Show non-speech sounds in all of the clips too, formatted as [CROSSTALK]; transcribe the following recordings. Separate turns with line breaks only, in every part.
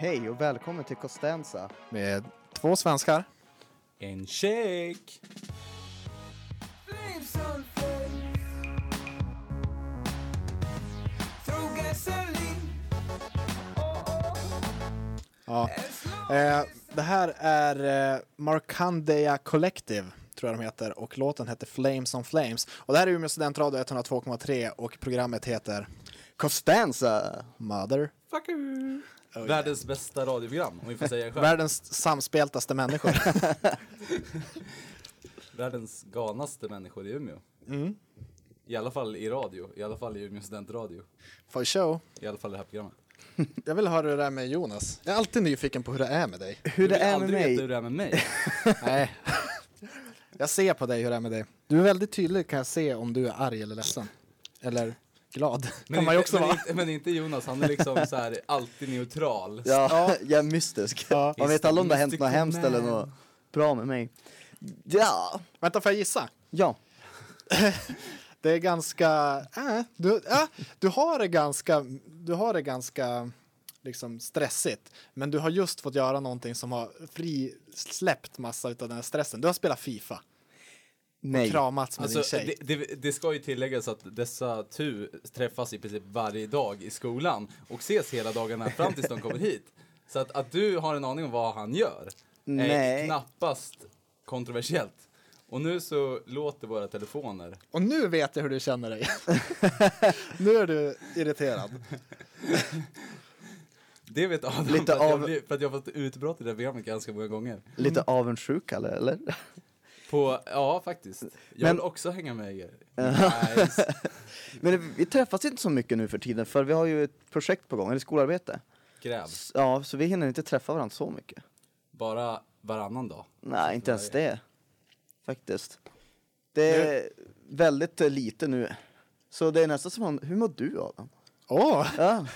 Hej och välkommen till Costanza.
Med två svenskar.
En shake!
Flames on flame. Throw gasoline.
Ja. Eh, det här är eh, Markandeya Collective, tror jag de heter, och låten heter Flames on Flames. Och det här är Umeå studentradio 102,3 och programmet heter
Costanza!
Mother.
Fucker! Världens bästa radioprogram, om vi får säga det själv.
Världens samspeltaste människor. [LAUGHS]
Världens galnaste människor i Umeå.
Mm.
I alla fall i radio, i alla fall i Umeå studentradio.
For show.
I alla fall i det här programmet. [LAUGHS]
Jag vill höra det där med Jonas. Jag är alltid nyfiken på hur det är med dig.
Hur
Du
det är med
veta hur
mig?
det är med mig. [LAUGHS]
Nej. Jag ser på dig hur det är med dig. Du är väldigt tydlig kan jag se om du är arg eller ledsen. Eller glad. kan man ju också
men,
vara.
inte, men inte Jonas, han är liksom så här alltid neutral.
Ja, jag är mystisk.
Ja.
Man vet aldrig om det har hänt något hemskt eller något bra med mig. Ja,
Vänta, får jag gissa?
ja. [LAUGHS]
Det är ganska, äh, du, äh, du har det ganska, du har det ganska liksom stressigt. Men du har just fått göra någonting som har frisläppt massa av den här stressen. Du har spelat Fifa,
Nej.
kramats med
Alltså,
din tjej.
det, det, det ska ju tilläggas att dessa tu träffas i princip varje dag i skolan och ses hela dagarna fram tills de kommer [LAUGHS] hit. Så att, att du har en aning om vad han gör är
Nej.
knappast kontroversiellt. Och nu så låter våra telefoner.
Och nu vet jag hur du känner dig. [LAUGHS] nu är du irriterad. [LAUGHS]
Det vet Adam
Lite
för, att jag
av-
för att jag har fått utbrott i det här programmet ganska många gånger.
Lite avundsjuk eller?
På, ja faktiskt. Jag
Men-
vill också hänga med er. Nice. [LAUGHS]
Men vi träffas inte så mycket nu för tiden för vi har ju ett projekt på gång, eller skolarbete.
Gräv.
S- Ja, så vi hinner inte träffa varandra så mycket.
Bara varannan dag.
Nej, inte ens det. Faktiskt. Det är väldigt eh, lite nu. Så det är nästan som, hur mår du Adam?
Åh,
Ja,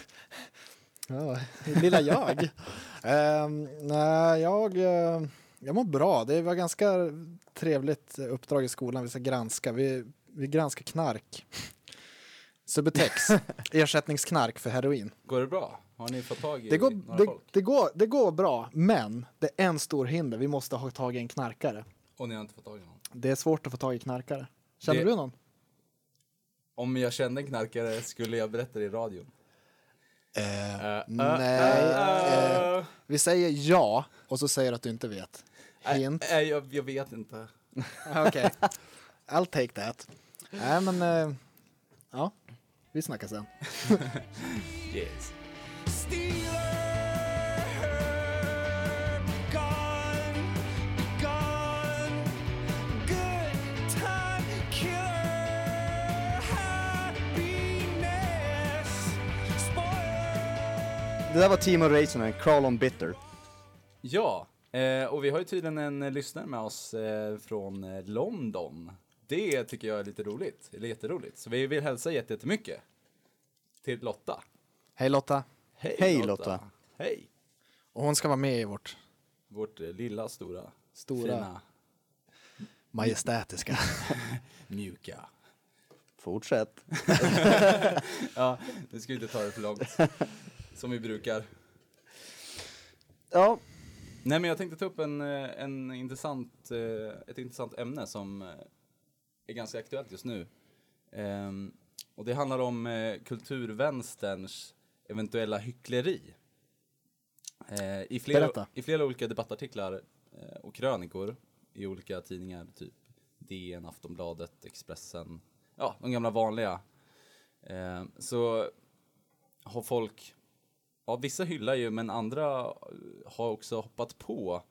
[LAUGHS]
ja, lilla jag. [LAUGHS] Ehm, nej, jag, eh, jag mår bra. Det var ganska trevligt uppdrag i skolan. Vi ska granska, vi, vi granskar knark. Subutex, [LAUGHS] ersättningsknark för heroin.
Går det bra? Har ni fått tag i
Det går,
några
det,
folk?
det, går, det går bra, men det är en stor hinder. Vi måste ha tag i en knarkare.
Och ni har inte fått tag i någon?
Det är svårt att få tag i knarkare. Känner
Det-
du någon?
Om jag kände en knarkare skulle jag berätta det i radion.
Eh,
Uh,
nej. eh, vi säger ja, och så säger du att du inte vet. Hint.
Nej, jag, jag vet inte. [LAUGHS]
Okej. I'll take that. Nej, men... eh, ja, vi snackar sen. [LAUGHS]
Yes.
stealer. Gone, gone. Good time killer. Happiness. Spoiler.
det där var Timo Räisänen, Crawl on Bitter.
Ja, eh, och vi har ju tydligen en lyssnare med oss eh, från eh, London. Det tycker jag är lite roligt, eller jätteroligt. Så vi vill hälsa jätte- jättemycket till Lotta.
Hej Lotta.
Hej,
Hej, Lotta.
Hej!
Och hon ska vara med i vårt
Vårt eh, lilla, stora,
Stora.
fina,
majestätiska. [LAUGHS]
mjuka.
Fortsätt. [LAUGHS]
Ja, nu ska vi inte ta det för långt. Som vi brukar.
Ja,
Nej men jag tänkte ta upp en, eh, en intressant, eh, ett intressant ämne som eh, är ganska aktuellt just nu. Ehm, och det handlar om kulturvänsterns eventuella hyckleri. I, flera,
Berätta.
I flera olika debattartiklar och krönikor i olika tidningar, typ DN, Aftonbladet, Expressen, ja, de gamla vanliga. Eh, så har folk Ja, vissa hyllar ju, men andra eh, har också hoppat på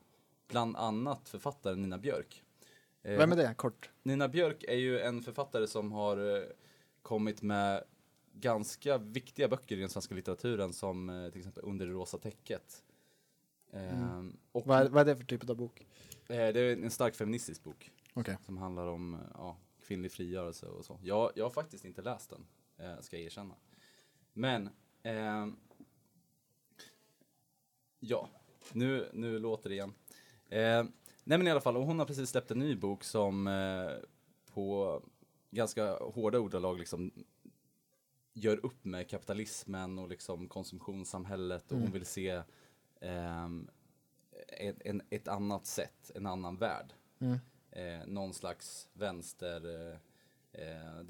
bland annat författaren Nina Björk. Eh,
Vem är det? Kort.
Nina Björk är ju en författare som har eh, kommit med ganska viktiga böcker i den svenska litteraturen som eh, till exempel Under det rosa täcket. Eh, och
Vad är, vad är det för typ av bok?
eh, det är en stark feministisk bok
Okej.
som handlar om eh, ja, kvinnlig frigörelse och så. Jag, jag har faktiskt inte läst den, eh, ska jag erkänna. Men, ehm, ja, nu, nu låter det igen. Eh, nej men i alla fall, och hon har precis släppt en ny bok som eh, på ganska hårda ordalag liksom gör upp med kapitalismen och liksom konsumtionssamhället och hon vill se ehm, en, en, ett annat sätt, en annan värld. Eh, någon slags vänster eh, eh,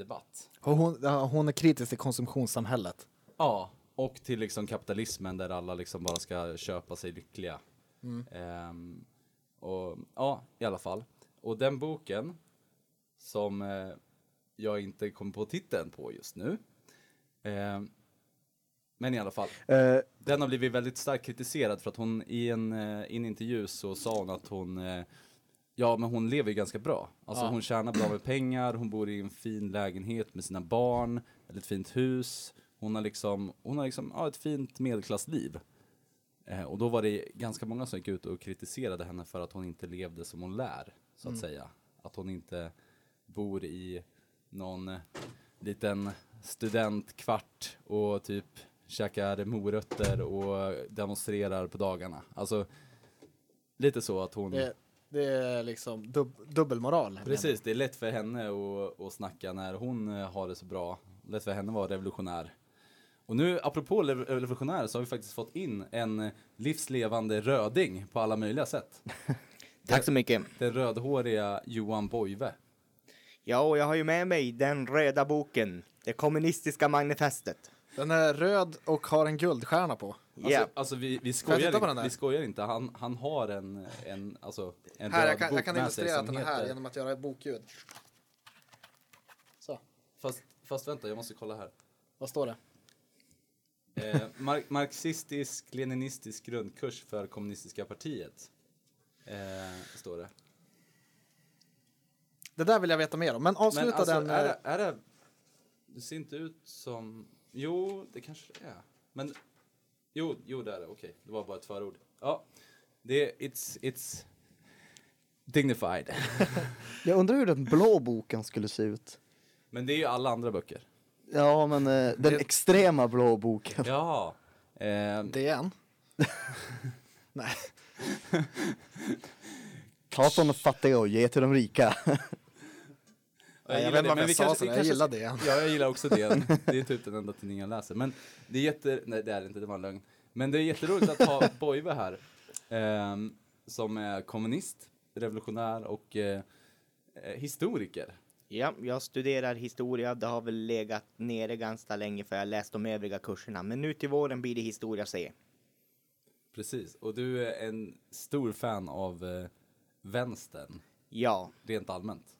hon, hon är kritisk till konsumtionssamhället.
Ja, och till liksom kapitalismen där alla liksom bara ska köpa sig lyckliga. Ehm, och ja, i alla fall. Och den boken som eh, jag inte kommer på titeln på just nu. ehm, men i alla fall,
Eh,
den har blivit väldigt starkt kritiserad för att hon i en, eh, i en intervju så sa hon att hon eh, Ja men hon lever ju ganska bra. Alltså
Ja.
hon tjänar bra med pengar, hon bor i en fin lägenhet med sina barn, ett fint hus. Hon har liksom, hon har liksom, ja ett fint medelklassliv. Eh, och då var det ganska många som gick ut och kritiserade henne för att hon inte levde som hon lär, så att säga. Att hon inte bor i någon liten studentkvart och typ käkar morötter och demonstrerar på dagarna. Alltså, lite så att hon...
Det, det är liksom dub, dubbelmoral.
Precis, det är lätt för henne att, att snacka när hon har det så bra. Lätt för henne att vara revolutionär. Och nu, apropå revolutionär, så har vi faktiskt fått in en livslevande röding på alla möjliga sätt. [LAUGHS]
Tack så mycket.
Den rödhåriga Johan Boive.
Ja, och jag har ju med mig den röda boken, det kommunistiska manifestet.
Den är röd och har en guldstjärna på.
Alltså,
Ja.
alltså vi, vi, skojar inte, vi skojar inte, han, han har en, en, alltså, en
Här,
röd
jag kan,
bok
jag kan
med sig
illustrera att den är här
heter-
genom att göra bokljud. Så,
Fast, fast vänta, jag måste kolla här.
vad står det?
Eh, mar- marxistisk leninistisk grundkurs för kommunistiska partiet. Eh, står det.
Det där vill jag veta mer om. Men avsluta
Men alltså,
den.
är,
eh,
det, är det... Det ser inte ut som... Jo, det kanske det är. Men... Jo, jo det är det. Okej, det var bara ett förord. Ja, det är... It's... It's... Dignified. [LAUGHS]
jag undrar hur den blå boken skulle se ut.
Men det är ju alla andra böcker.
Ja, men eh, den extrema blå boken.
Ja. Eh,
DN. [LAUGHS] Nej,
Ta från de fattiga och ge till de rika.
jag,
gillar det, men
jag
vi
sa
kanske- vi
Jag
kanske-
gillar DN.
Ja, jag gillar också det. Det är typ den enda tidningen jag läser. Men det är jätte... Nej, det är det inte. Det var en lögn. Men det är jätteroligt att ha [LAUGHS] Boive här. ehm, som är kommunist, revolutionär och eh, eh, historiker.
Ja, jag studerar historia, det har väl legat nere ganska länge för jag läst de övriga kurserna. Men nu till våren blir det historia C.
Precis. Och du är en stor fan av eh, vänstern,
Ja,
rent allmänt.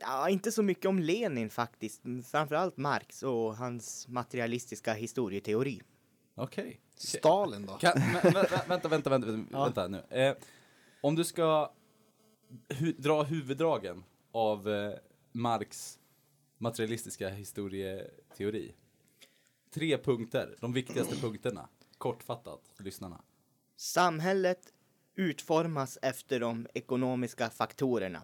ja, inte så mycket om Lenin faktiskt. Framförallt Marx och hans materialistiska historieteori.
Okej.
Stalin då?
Kan, vä- vä- vänta, vänta, vänta, vänta,
Ja.
vänta nu. Eh, om du ska hu dra huvuddragen av eh, Marx materialistiska historieteori. Tre punkter, de viktigaste [CLEARS THROAT] punkterna. Kortfattat för lyssnarna.
Samhället utformas efter de ekonomiska faktorerna.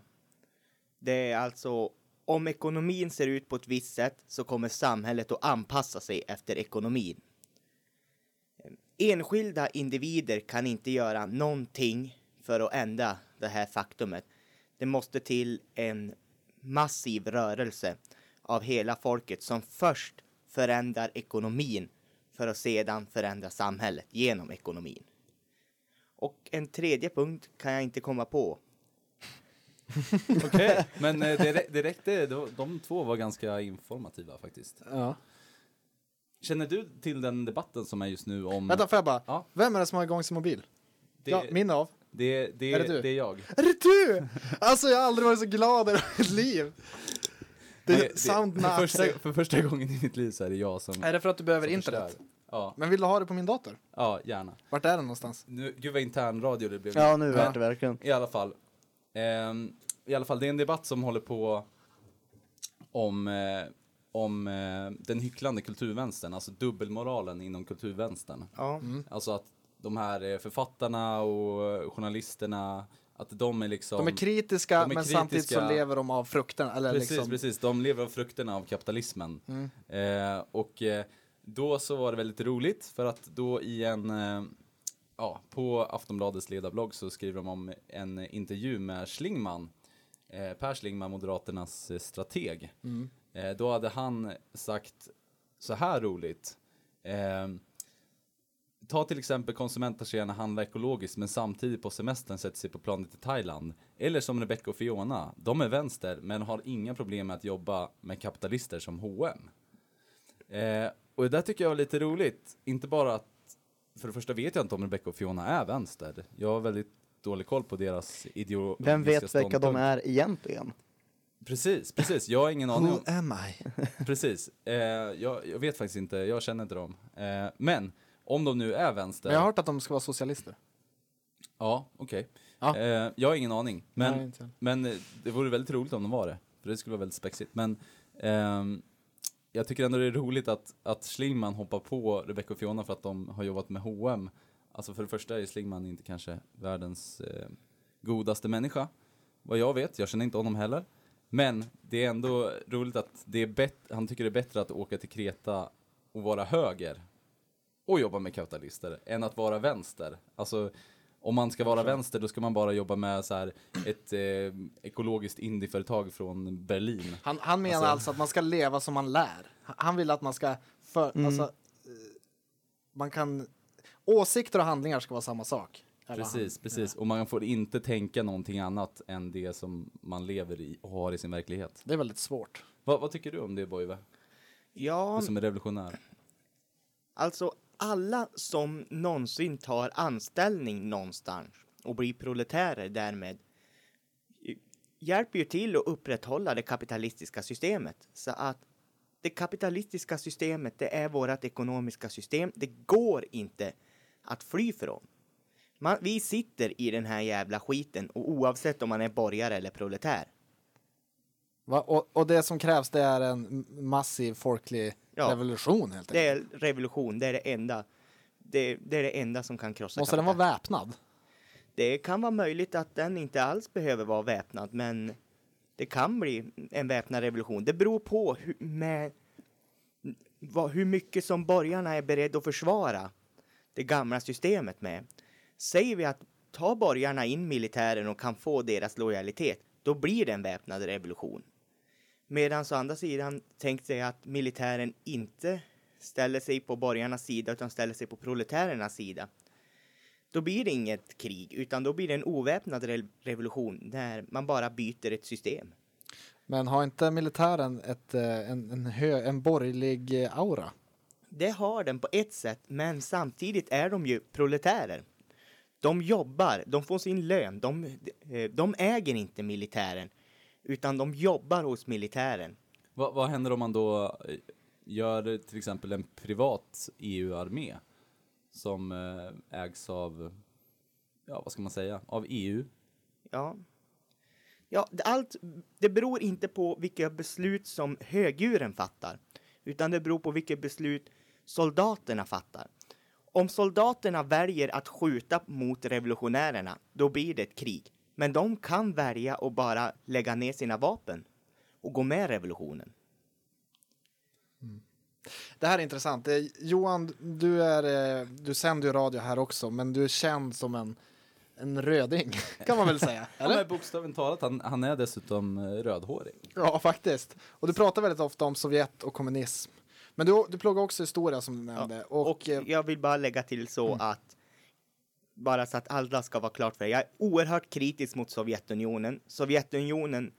Det är alltså om ekonomin ser ut på ett visst sätt så kommer samhället att anpassa sig efter ekonomin. Enskilda individer kan inte göra någonting för att ändra det här faktumet. Det måste till en massiv rörelse av hela folket som först förändrar ekonomin för att sedan förändra samhället genom ekonomin. Och en tredje punkt kan jag inte komma på. [LAUGHS]
Okej. Men eh, det, rä- det räckte, de, de två var ganska informativa faktiskt.
Ja.
Känner du till den debatten som är just nu om...
Vänta, får jag bara?
Ja.
Vem är det som har igång sin mobil?
det,
Ja, min av.
det, det,
Är det du?
det är jag.
Är det du? Alltså jag har aldrig varit så glad i mitt liv. Det är sound
för, första, för första gången i mitt liv så är det jag som,
Är det för att du behöver internet?
förstör. Ja,
Men vill du ha det på min dator?
ja, gärna.
Vart är den någonstans?
Nu, gud vad intern radio det blev.
Ja, nu är det verkligen.
I alla fall. ehm, I alla fall, det är en debatt som håller på om, eh, om eh, den hycklande kulturvänstern, alltså dubbelmoralen inom kulturvänstern.
Ja.
Alltså att de här eh, författarna och journalisterna, att de är liksom...
De är kritiska,
de är
men samtidigt så lever de av frukterna. Eller
Precis,
liksom,
precis. De lever av frukterna av kapitalismen.
Mm.
Eh, och eh, då så var det väldigt roligt för att då i en, eh, ja, på Aftonbladets ledarblogg så skriver de om en intervju med Schlingman, eh, Per Schlingman, Moderaternas eh, strateg.
Mm.
Eh, då hade han sagt så här roligt. Ta till exempel konsumenter som gärna handlar ekologiskt men samtidigt på semestern sätter sig på planet till Thailand. Eller som Rebecca och Fiona, de är vänster men har inga problem med att jobba med kapitalister som H&M. Eh, och det där tycker jag var lite roligt. Inte bara att, för det första vet jag inte om Rebecca och Fiona är vänster. Jag har väldigt dålig koll på deras ideologiska
Vem vet vilka de
ståndpunkt.
är egentligen?
Precis, precis. Jag har ingen aning om...
Who am I?
Precis. Eh, jag, jag vet faktiskt inte, jag känner inte dem. Eh, men om de nu är vänster.
Men jag har hört att de ska vara socialister.
Ja, okej.
Ja.
Eh, jag har ingen aning. Men,
Nej, inte
men eh, det vore väldigt roligt om de var det. För det skulle vara väldigt spexigt. Men ehm, jag tycker ändå det är roligt att, att Schlingman hoppar på Rebecca och Fiona för att de har jobbat med H&M. Alltså för det första är Schlingman inte kanske världens eh, godaste människa. Vad jag vet, jag känner inte honom heller. Men det är ändå roligt att det är han tycker det är bättre att åka till Kreta och vara höger och jobba med kapitalister än att vara vänster. Alltså om man ska vara vänster då ska man bara jobba med så här ett eh, ekologiskt indieföretag från Berlin.
Han, han menar
Alltså-
alltså, att man ska leva som man lär. Han- vill att man ska... För,
Mm.
alltså, eh, man kan... Åsikter och handlingar ska vara samma sak.
Precis,
han-
precis. Och man får inte tänka någonting annat än det som man lever i och har i sin verklighet.
Det är väldigt svårt.
Vad, vad tycker du om det Boive?
Ja,
Du som är revolutionär.
alltså alla som någonsin tar anställning någonstans och blir proletärer därmed eh, hjälper ju till att upprätthålla det kapitalistiska systemet. Så att det kapitalistiska systemet, det är vårt ekonomiska system. Det går inte att fly från. Man, vi sitter i den här jävla skiten och oavsett om man är borgare eller proletär.
Va? Och, och det som krävs det är en massiv folklig
Ja.
revolution helt
Det är revolution, det är det enda. Det, det är det enda som kan krossa
Måste den vara väpnad?
Det kan vara möjligt att den inte alls behöver vara väpnad, men det kan bli en väpnad revolution. Det beror på hur, med, vad, hur mycket som borgarna är beredda att försvara det gamla systemet med. Säger vi att ta borgarna in militären och kan få deras lojalitet, då blir det en väpnad revolution. Medan å andra sidan tänkt sig att militären inte ställer sig på borgarnas sida utan ställer sig på proletärernas sida då blir det inget krig, utan då blir det en oväpnad re revolution där man bara byter ett system.
Men har inte militären ett, eh, en, en, hö, en borgerlig eh, aura?
Det har den på ett sätt, men samtidigt är de ju proletärer. De jobbar, de får sin lön, de, eh, de äger inte militären, utan de jobbar hos militären.
Vad, vad händer om man då eh, gör till exempel en privat EU-armé som eh, ägs av, ja vad ska man säga, av EU?
Ja. Ja, allt, det beror inte på vilka beslut som högdjuren fattar, utan det beror på vilka beslut soldaterna fattar. Om soldaterna väljer att skjuta mot revolutionärerna, då blir det ett krig. Men de kan välja att bara lägga ner sina vapen och gå med revolutionen.
Det här är intressant. Eh, Johan, du, är, eh, du sänder ju radio här också, men du är känd som en, en röding, [LAUGHS] kan man väl säga?
Ja,
Eller?
bokstavligt talat, han, han är dessutom eh, rödhårig.
Ja, faktiskt. Och du pratar väldigt ofta om Sovjet och kommunism. Men du, du pluggar också historia som du nämnde. och,
Och
eh,
jag vill bara lägga till så att bara så att alla ska vara klart för det. Jag är oerhört kritisk mot Sovjetunionen. Sovjetunionen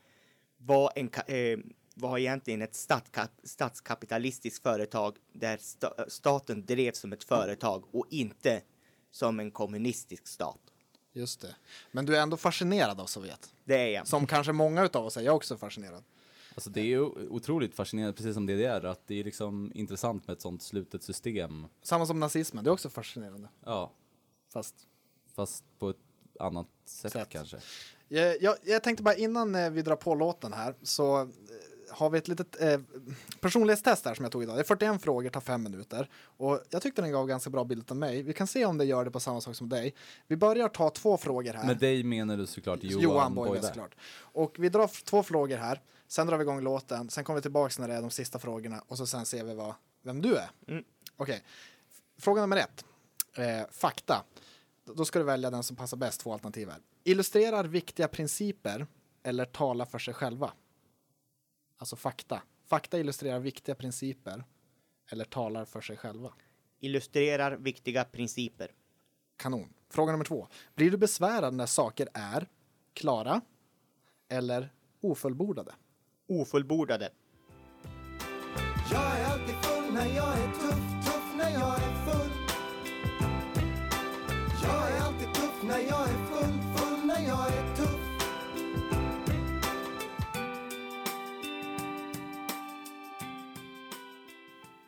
var, en, eh, var egentligen ett statska, statskapitalistiskt företag där sta, staten drevs som ett företag och inte som en kommunistisk stat.
Just det. Men du är ändå fascinerad av Sovjet.
Det är jag.
Som kanske många utav oss är. Jag är också fascinerad.
Alltså det är ju otroligt fascinerande, precis som DDR, att det är liksom intressant med ett sånt slutet system.
Samma som nazismen. Det är också fascinerande.
Ja,
Fast
fast på ett annat sätt,
Sätt.
kanske.
Jag, jag, jag tänkte bara innan eh, vi drar på låten här så eh, har vi ett litet eh, personlighetstest här som jag tog idag. Det är 41 frågor, tar fem minuter. Och jag tyckte den gav ganska bra bild av mig. Vi kan se om det gör det på samma sak som dig. Vi börjar ta två frågor här.
Med dig menar du såklart Johan,
Johan
Boyve
såklart. Och vi drar två frågor här. Sen drar vi igång låten. Sen kommer vi tillbaks när det är de sista frågorna. Och så sen ser vi vad, vem du är.
Mm.
Okej. F- Fråga nummer ett. Eh, fakta. Då ska du välja den som passar bäst. Två alternativ här. Illustrerar viktiga principer eller talar för sig själva. Alltså fakta. Fakta illustrerar viktiga principer eller talar för sig själva.
illustrerar viktiga principer.
Kanon. Fråga nummer två. Blir du besvärad när saker är klara eller ofullbordade?
Ofullbordade.
När jag är full, full när jag är tuff.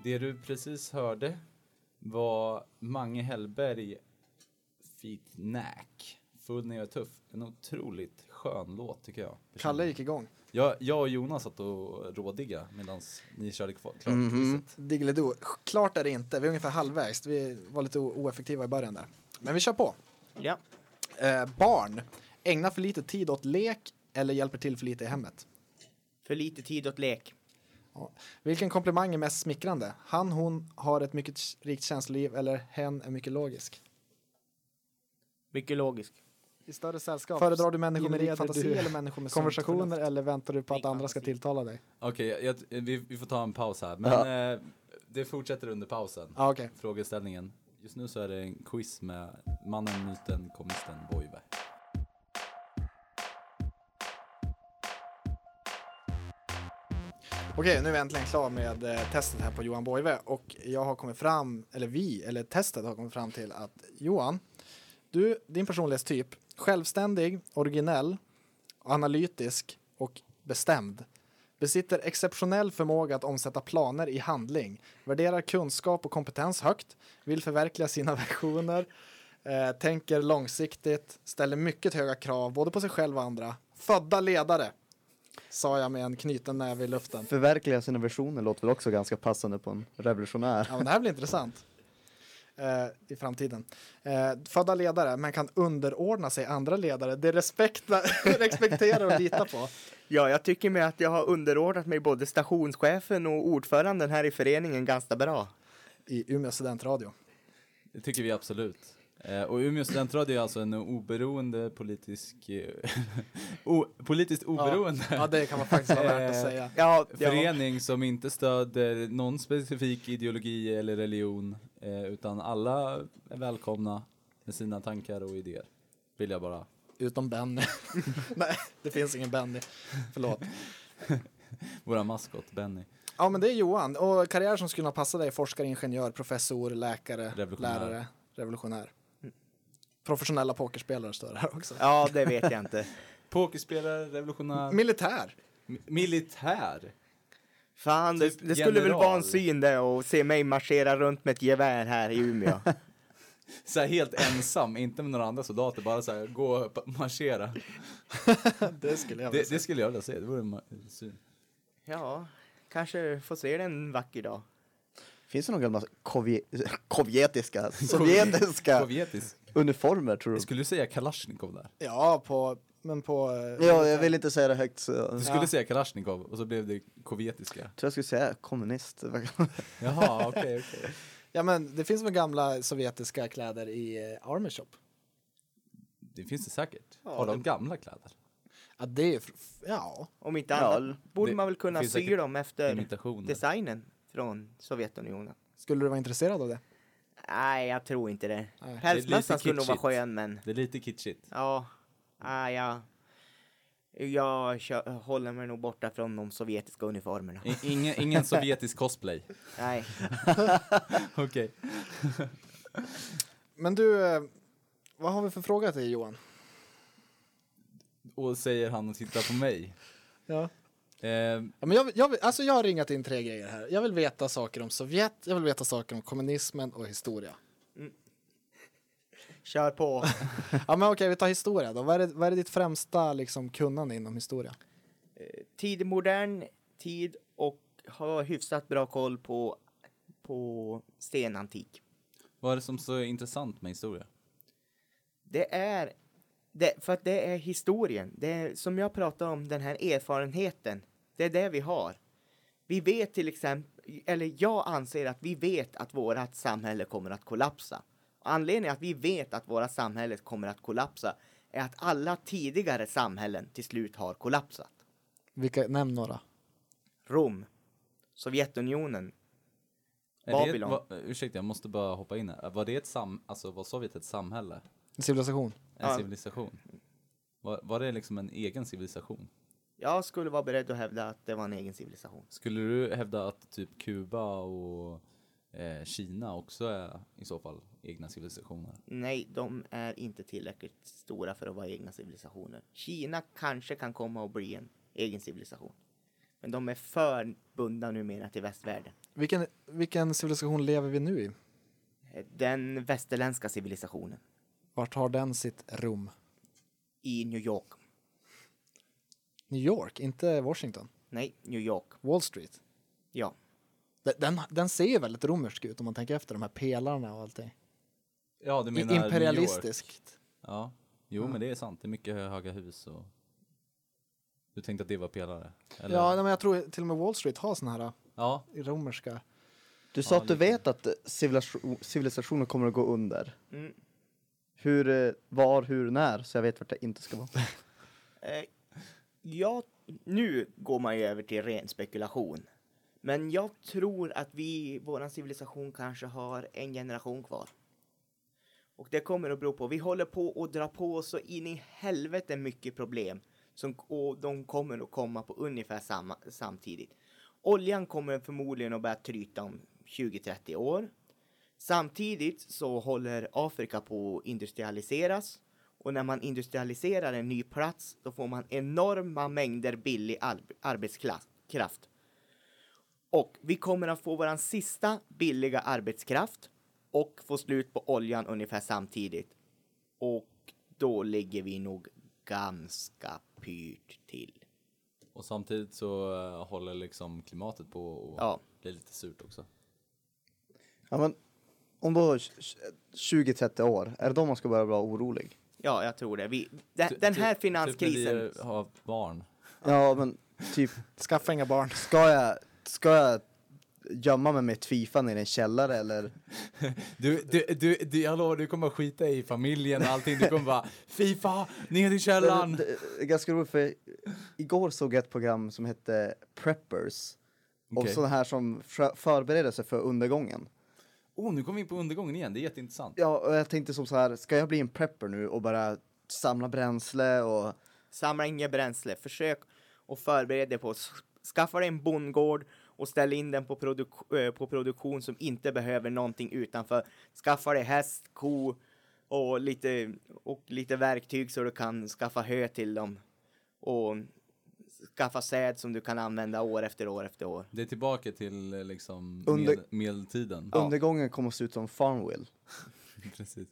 Det du precis hörde var Mange Hellberg Feet Nack. Full när jag är tuff. En otroligt skön låt tycker jag.
Kalle gick igång.
Jag, jag och Jonas satt och rådigga medan ni körde kvar, klart
Mhm.
quizet.
Diggilidoo. Klart är det inte. Vi är ungefär halvvägs. Vi var lite oeffektiva i början där. Men vi kör på.
Ja.
Eh, barn. Ägnar för lite tid åt lek eller hjälper till för lite i hemmet.
För lite tid åt lek.
Ja. Vilken komplimang är mest smickrande? Han, hon har ett mycket rikt känsloliv eller hen är mycket logisk?
Mycket logisk.
I större sällskap. Föredrar du människor med rik fantasi
du
eller människor med [LAUGHS]
konversationer
eller väntar du på att andra ska tilltala dig?
Okej, jag- vi, vi får ta en paus här. Men eh, det fortsätter under pausen.
Ja, okej.
Frågeställningen. Just nu så är det en quiz med mannen, myten, komisten Boive.
Okej, nu är vi äntligen klar med eh, testet här på Johan Boive och jag har kommit fram, eller vi, eller testet har kommit fram till att Johan, du, din personlighetstyp, självständig, originell, analytisk och bestämd. Besitter exceptionell förmåga att omsätta planer i handling, värderar kunskap och kompetens högt, vill förverkliga sina [LAUGHS] visioner, eh, tänker långsiktigt, ställer mycket höga krav både på sig själv och andra. Födda ledare, sa jag med en knuten näve i luften.
Förverkliga sina versioner låter väl också ganska passande på en revolutionär.
Ja, men det här blir intressant i framtiden. Eh, födda ledare, men kan underordna sig andra ledare. Det respekta, [LAUGHS] respekterar och litar på. [LAUGHS]
Ja, jag tycker med att jag har underordnat mig både stationschefen och ordföranden här i föreningen ganska bra.
I Umeå studentradio.
Det tycker vi absolut. Eh, och Umeå studentradio är alltså en oberoende politisk... eh, [LAUGHS] o, politiskt oberoende
Ja, det kan man faktiskt vara värt att [LAUGHS]
Eh,
säga.
Ja, ja.
förening som inte stöder någon specifik ideologi eller religion. Eh, utan alla är välkomna med sina tankar och idéer. Vill jag bara.
Utom Benny. [LAUGHS] Nej, det finns ingen Benny. Förlåt.
Våra maskot Benny.
Ja, men det är Johan. Och karriär som skulle ha passat dig, forskare, ingenjör, professor, läkare,
Revolutionär.
lärare, revolutionär. Professionella pokerspelare står det här också.
ja, det vet jag inte. [LAUGHS]
Pokerspelare, revolutionär,
Militär.
mi- militär.
Fan, det,
Typ
det skulle väl vara en syn det och se mig marschera runt med ett gevär här i Umeå. [LAUGHS]
Så här helt ensam, inte med några andra soldater, bara så här gå och marschera. [LAUGHS]
Det skulle jag vilja
Det, det skulle jag vilja se, det vore en syn.
Ja, kanske får se det en vacker dag.
Finns det några gamla sovjetiska
Sovjetisk.
Uniformer tror du?
Jag skulle säga Kalashnikov där.
Ja, på, men på... eh,
Ja, jag vill inte säga det högt så jag
Du
tror
skulle säga Kalashnikov och så blev det sovjetiska.
jag skulle säga kommunist. [LAUGHS]
Jaha, okej, okej.
Ja, men det finns väl gamla sovjetiska kläder i eh, Army Shop?
Det finns det säkert.
Ja,
Har de
det-
gamla kläder?
Ja, det är... Ja.
Om inte
Ja,
annat borde
det
man väl kunna sy dem efter
Imitationer.
designen från Sovjetunionen.
Skulle du vara intresserad av det?
Nej, jag tror inte det.
Nej.
Pälsmössan skulle nog vara skön, men
Det är lite kitschigt.
ja, ah, ja. Jag kö- håller mig nog borta från de sovjetiska uniformerna.
Ingen, ingen [LAUGHS] sovjetisk cosplay.
Nej, [LAUGHS]
Okej. [LAUGHS]
Men du, eh, vad har vi för fråga till Johan?
Och säger han och tittar på mig.
Ja.
Eh,
Ja, men jag, jag, alltså jag har ringat in tre grejer här. Jag vill veta saker om Sovjet, jag vill veta saker om kommunismen och historia.
kör på. [LAUGHS]
Ja, men okej, vi tar historia då. Vad är det, vad är ditt främsta liksom, kunnande inom historia?
Tid modern tid och ha hyfsat bra koll på, på stenantik.
vad är det som är så intressant med historia?
Det är, det, för att det är historien. Det är, som jag pratar om, den här erfarenheten. Det är det vi har. Vi vet till exempel, eller jag anser att vi vet att vårt samhälle kommer att kollapsa. Anledningen att vi vet att våra samhälle kommer att kollapsa är att alla tidigare samhällen till slut har kollapsat.
Vilka, nämn några.
Rom, Sovjetunionen,
Är
Babylon.
Ett, va, ursäkta, jag måste bara hoppa in här. Var det ett sam, alltså var Sovjet ett samhälle?
En civilisation.
En
Ja.
civilisation? Var, var det liksom en egen civilisation?
Jag skulle vara beredd att hävda att det var en egen civilisation.
Skulle du hävda att typ Kuba och eh, Kina också är i så fall egna civilisationer?
Nej, de är inte tillräckligt stora för att vara egna civilisationer. Kina kanske kan komma att bli en egen civilisation. Men de är för bundna numera till västvärlden.
Vilken, vilken civilisation lever vi nu i?
Den västerländska civilisationen
Vart har den sitt rum?
i New York.
New York, inte Washington.
Nej, New York.
Wall Street.
Ja.
Den, den, ser ju väldigt romersk ut om man tänker efter de här pelarna och allting.
Ja, du menar New York?
Imperialistiskt.
Ja, jo men det är sant. Det är mycket hö- höga hus och... Du tänkte att det var pelare? Eller?
Ja, nej, men jag tror till och med Wall Street har såna här
ja,
äh, romerska.
Du sa
Ja,
att du
lite.
vet att civilisation, civilisationen kommer att gå under.
Mm.
Hur, eh, var, hur, när? Så jag vet vart jag inte ska vara. [LAUGHS]
Eh, ja, nu går man ju över till ren spekulation. Men jag tror att vi, vår civilisation kanske har en generation kvar. Och det kommer att bero på, vi håller på att dra på oss så in i helvete mycket problem. Som, och de kommer att komma på ungefär samma, samtidigt. Oljan kommer förmodligen att börja tryta om 20-30 år. Samtidigt så håller Afrika på att industrialiseras. Och när man industrialiserar en ny plats, då får man enorma mängder billig ar- arbetskraft. Och vi kommer att få våran sista billiga arbetskraft och få slut på oljan ungefär samtidigt. Och då ligger vi nog ganska pyrt till.
och samtidigt så eh, håller liksom klimatet på och
Ja.
blir lite surt också.
Ja, men om då 20-30 år, är det då man ska börja vara orolig?
Ja, jag tror det. Vi, den,
Ty-
den här
Typ
finanskrisen.
när vi har barn.
Ja, men typ,
Skaffa inga barn.
ska jag, ska jag gömma mig med ett Fifa nere i en källare eller? [LAUGHS]
Du, du, du, du, jag lovar, du kommer skita i familjen och allting. Du kommer bara Fifa, ner i källaren.
Det, det är ganska roligt för igår såg jag ett program som hette Preppers. Och
Okej.
sådana här som för- förbereder sig för undergången.
Oh, nu kommer vi in på undergången igen, det är jätteintressant.
Ja, och jag tänkte som så här, ska jag bli en prepper nu och bara samla bränsle och
Samla inget bränsle. Försök och förbered dig på att skaffa dig en bondgård och ställ in den på, produk- eh, på produktion som inte behöver någonting utanför. Skaffa dig häst, ko och lite, och lite verktyg så du kan skaffa hö till dem. Och skaffa säd som du kan använda år efter år efter år.
Det är tillbaka till eh, liksom
Under-
med, medeltiden.
undergången kommer att se ut som Farmville. [LAUGHS]
Precis.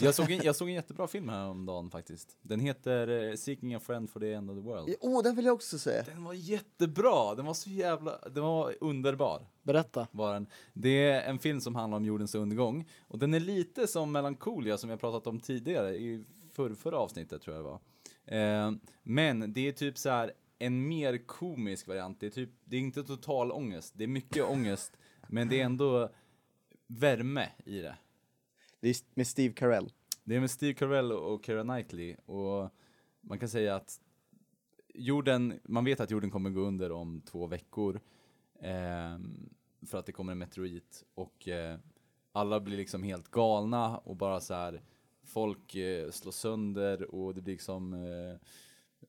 Jag såg, en, jag såg en jättebra film här om dagen faktiskt. Den heter eh, Seeking a friend for the end of the world.
Åh, oh, den vill jag också se.
Den var jättebra, den var så jävla, den var underbar.
Berätta.
Var den. Det är en film som handlar om jordens undergång. Och den är lite som Melancholia som jag pratat om tidigare i för, förra avsnittet tror jag det var. Eh, men det är typ så här en mer komisk variant. Det är, typ, det är inte total ångest, det är mycket ångest. Men det är ändå värme i det.
Det är med Steve Carell.
Det är med Steve Carell och Keira Knightley och man kan säga att jorden, man vet att jorden kommer gå under om två veckor ehm, för att det kommer en meteorit och eh, alla blir liksom helt galna och bara så här folk eh, slår sönder och det blir liksom eh,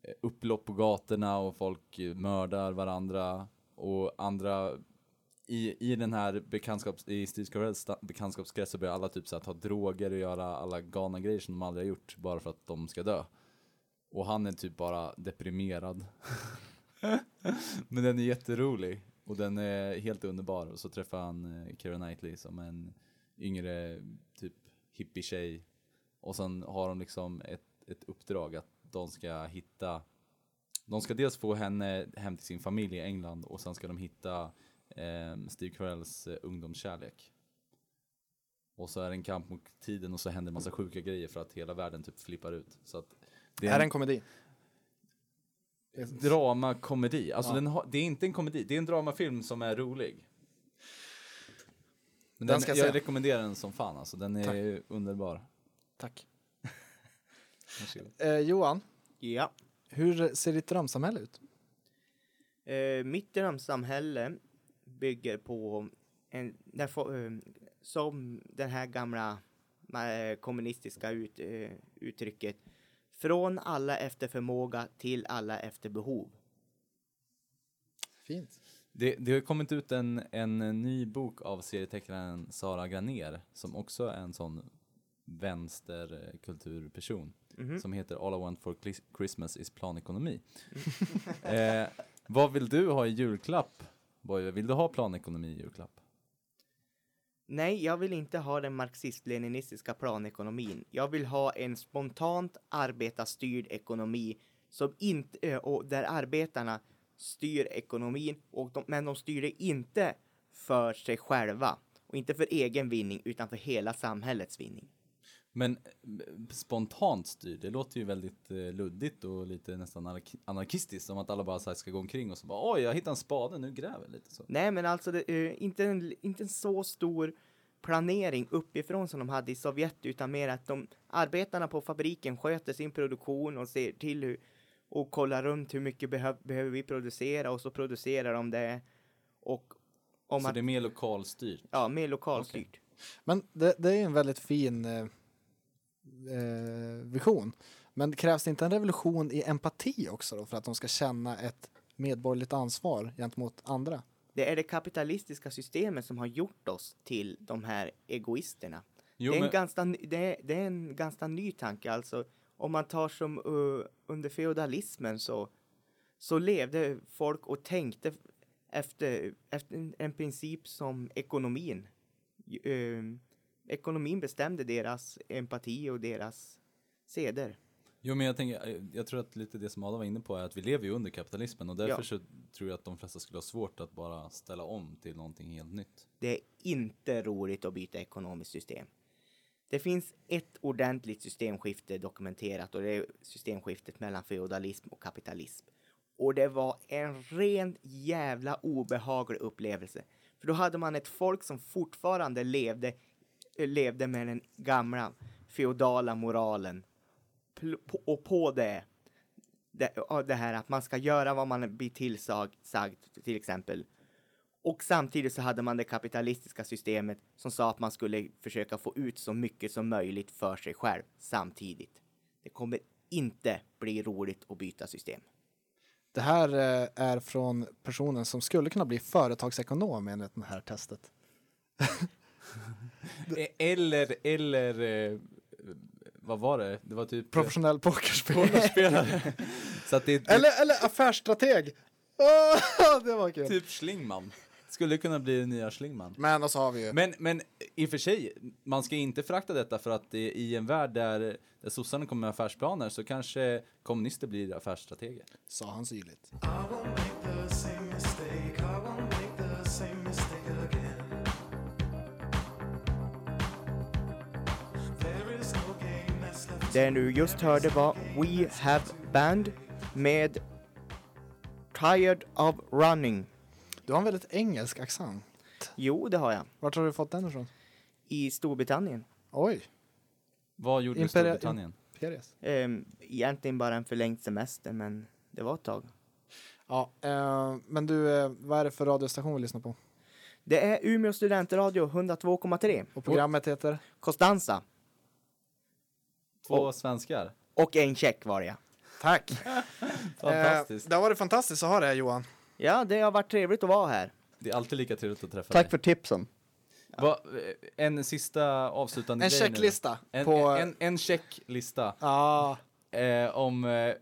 Eh, upplopp på gatorna och folk eh, mördar varandra och andra i, i den här bekantskaps, i Steve Carells bekantskapskrets så börjar alla typ så här, ta droger och göra alla galna grejer som de aldrig har gjort bara för att de ska dö. Och han är typ bara deprimerad. [LAUGHS] Men den är jätterolig och den är helt underbar. Och så träffar han eh, Keira Knightley som en yngre typ hippie-tjej. Och sen har de liksom ett, ett uppdrag att de ska hitta de ska dels få henne hem till sin familj i England och sen ska de hitta eh, Steve Carells eh, ungdomskärlek. Och så är det en kamp mot tiden och så händer en massa sjuka grejer för att hela världen typ flippar ut. Så att det
här är en komedi.
drama komedi. Alltså
Ja.
den har, det är inte en komedi, det är en dramafilm som är rolig. Men
Den
den,
jag se.
rekommenderar den som fan alltså, den är underbar.
Tack. Eh, Johan,
Ja.
hur ser ditt drömsamhälle ut?
Eh, mitt drömsamhälle bygger på en, där få, eh, som den här gamla eh, kommunistiska ut, eh, uttrycket, från alla efter förmåga till alla efter behov.
Fint.
Det, det har kommit ut en, en ny bok av serietecknaren Sara Graner som också är en sån vänsterkulturperson
Mhm.
som heter All I want for Christmas is planekonomi. [LAUGHS] [LAUGHS] eh, vad vill du ha i julklapp? Vill du ha planekonomi i julklapp?
Nej, jag vill inte ha den marxist-leninistiska planekonomin. Jag vill ha en spontant arbetarstyrd ekonomi som inte, eh, och där arbetarna styr ekonomin, och de, men de styr det inte för sig själva och inte för egen vinning utan för hela samhällets vinning.
Men eh, spontant styr, det låter ju väldigt eh, luddigt och lite nästan anark- anarkistiskt, som att alla bara så här ska gå omkring och så bara oj, jag hittade en spade, nu gräver jag lite så.
Nej, men alltså det, eh, inte, en, inte en så stor planering uppifrån som de hade i Sovjet, utan mer att de arbetarna på fabriken sköter sin produktion och ser till hur och kollar runt hur mycket behöv, behöver vi producera och så producerar de det. Och om
Så
att,
det är mer lokalstyrt.
ja, mer lokalstyrt.
Men det, det är en väldigt fin eh, vision. Men krävs det inte en revolution i empati också då för att de ska känna ett medborgerligt ansvar gentemot andra?
Det är det kapitalistiska systemet som har gjort oss till de här egoisterna.
Jo,
det, är en
men,
ganska, ny- det, är, det är en ganska ny tanke. Alltså, om man tar som uh, under feodalismen så, så levde folk och tänkte efter, efter en, en princip som ekonomin. Uh, ekonomin bestämde deras empati och deras seder.
jo, men jag, tänker, eh, jag tror att lite det som Adam var inne på är att vi lever ju under kapitalismen och därför
Ja.
så tror jag att de flesta skulle ha svårt att bara ställa om till någonting helt nytt.
Det är inte roligt att byta ekonomiskt system. Det finns ett ordentligt systemskifte dokumenterat och det är systemskiftet mellan feodalism och kapitalism. Och det var en rent jävla obehaglig upplevelse. För då hade man ett folk som fortfarande levde, levde med den gamla feodala moralen. Och på det, det, det här att man ska göra vad man blir tillsagd, till exempel. Och samtidigt så hade man det kapitalistiska systemet som sa att man skulle försöka få ut så mycket som möjligt för sig själv samtidigt. Det kommer inte bli roligt att byta system.
Det här eh, är från personen som skulle kunna bli företagsekonom enligt det här testet. [LAUGHS]
E- Eller, eller, eh, vad var det? Det var typ
Professionell pokerspelare.
Så att det är
eller, eller affärsstrateg. Det var kul.
typ Schlingman. Skulle kunna bli nya Schlingman.
Men och så har vi ju.
Men, men i och för sig, man ska inte förakta detta för att det, i en värld där, där sossarna kommer med affärsplaner så kanske kommunister blir affärsstrateger.
Sa han syrligt.
Det du just hörde var We Have Band med Tired of Running.
Du har en väldigt engelsk accent.
Jo, det har jag.
Vart har du fått den ifrån?
I Storbritannien.
Oj,
Vad gjorde
Imperia-
Storbritannien?
Peres.
Ehm, egentligen bara en förlängd semester, men det var ett tag.
Ja, eh, men du, eh, vad är det för radiostation vi lyssnar på?
Det är Umeå studentradio 102,3.
Och programmet heter?
Costanza.
Två svenskar.
Och en check var det.
Tack. [LAUGHS]
Fantastiskt.
Eh, det har varit fantastiskt att ha det här Johan.
Ja, det har varit trevligt att vara här.
Det är alltid lika trevligt att träffa
Tack
dig.
för tipsen.
Va, eh, en sista avslutande
En
grej nu
checklista
En,
på...
en, en checklista
Ja,
eh, om eh,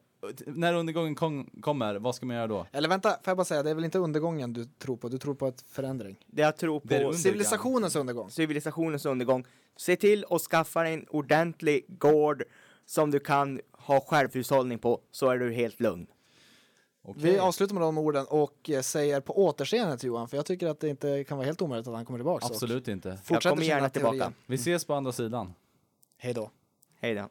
när undergången kom, kommer, vad ska man göra då?
eller vänta, får jag bara säga, det är väl inte undergången du tror på, du tror på ett förändring.
Det jag tror på
under-
Civilisationens undergång.
civilisationens undergång. Se till att skaffa en ordentlig gård som du kan ha självhushållning på, så är du helt lugn.
Okej.
Vi avslutar med de orden och eh, säger på återseende till Johan, för jag tycker att det inte kan vara helt omöjligt att han kommer tillbaka.
Absolut inte.
Jag kommer gärna tillbaka.
Vi ses på andra sidan.
Hej då.
Hej då.